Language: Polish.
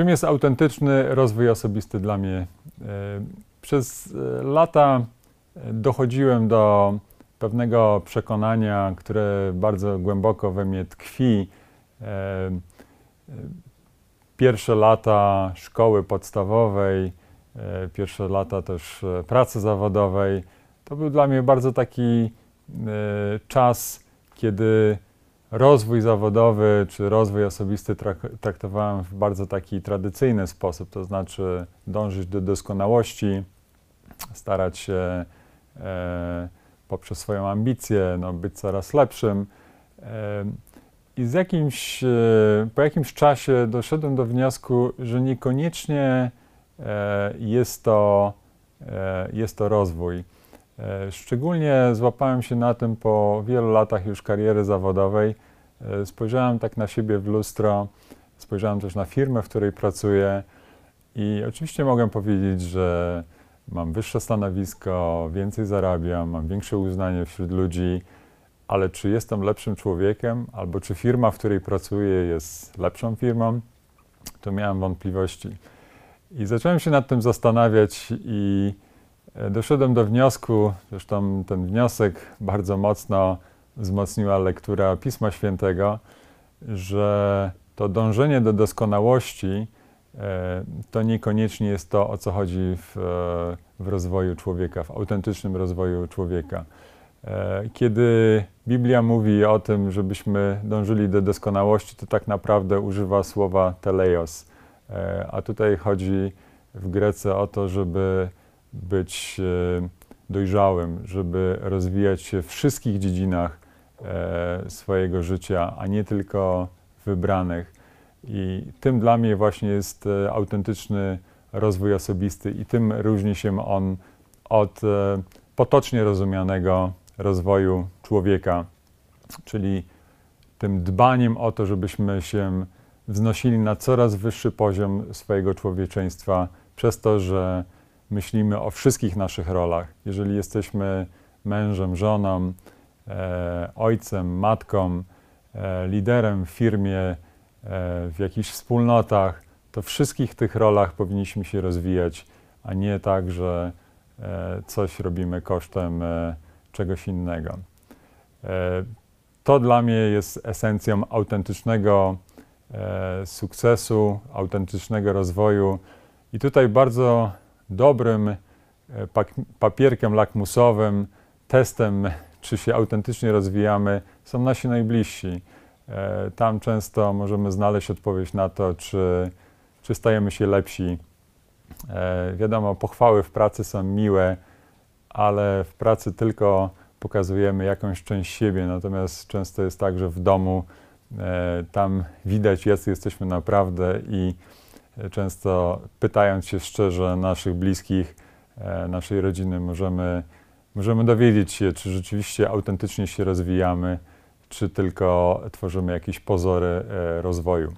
Czym jest autentyczny rozwój osobisty dla mnie? E, przez e, lata e, dochodziłem do pewnego przekonania, które bardzo głęboko we mnie tkwi. Pierwsze lata szkoły podstawowej, pierwsze lata też pracy zawodowej, to był dla mnie bardzo taki czas, kiedy rozwój zawodowy czy rozwój osobisty traktowałem w bardzo taki tradycyjny sposób, to znaczy dążyć do doskonałości, starać się e, poprzez swoją ambicję no, być coraz lepszym. E, I z jakimś, e, po jakimś czasie doszedłem do wniosku, że niekoniecznie e, jest, to, e, jest to rozwój. E, szczególnie złapałem się na tym po wielu latach już kariery zawodowej. E, spojrzałem tak na siebie w lustro, spojrzałem też na firmę, w której pracuję i oczywiście mogę powiedzieć, że mam wyższe stanowisko, więcej zarabiam, mam większe uznanie wśród ludzi, ale czy jestem lepszym człowiekiem, albo czy firma, w której pracuję, jest lepszą firmą, to miałem wątpliwości. I zacząłem się nad tym zastanawiać i doszedłem do wniosku, zresztą ten wniosek bardzo mocno wzmocniła lektura Pisma Świętego, że to dążenie do doskonałości e, to niekoniecznie jest to, o co chodzi w, w rozwoju człowieka, w autentycznym rozwoju człowieka. E, kiedy Biblia mówi o tym, żebyśmy dążyli do doskonałości, to tak naprawdę używa słowa teleios, a tutaj chodzi w Grece o to, żeby być e, dojrzałym, żeby rozwijać się w wszystkich dziedzinach e, swojego życia, a nie tylko wybranych. I tym dla mnie właśnie jest e, autentyczny rozwój osobisty i tym różni się on od potocznie rozumianego rozwoju człowieka, czyli tym dbaniem o to, żebyśmy się wznosili na coraz wyższy poziom swojego człowieczeństwa, przez to, że myślimy o wszystkich naszych rolach. Jeżeli jesteśmy mężem, żoną, e, ojcem, matką, e, liderem w firmie, e, w jakichś wspólnotach, to wszystkich tych rolach powinniśmy się rozwijać, a nie tak, że e, coś robimy kosztem e, czegoś innego. E, to dla mnie jest esencją autentycznego sukcesu, autentycznego rozwoju. I tutaj bardzo dobrym e, papierkiem lakmusowym, testem, czy się autentycznie rozwijamy, są nasi najbliżsi. E, tam często możemy znaleźć odpowiedź na to, czy, czy stajemy się lepsi. E, wiadomo, pochwały w pracy są miłe, ale w pracy tylko pokazujemy jakąś część siebie, natomiast często jest tak, że w domu tam widać, jacy jesteśmy naprawdę i często pytając się szczerze naszych bliskich, e, naszej rodziny, możemy, możemy dowiedzieć się, czy rzeczywiście autentycznie się rozwijamy, czy tylko tworzymy jakieś pozory e, rozwoju.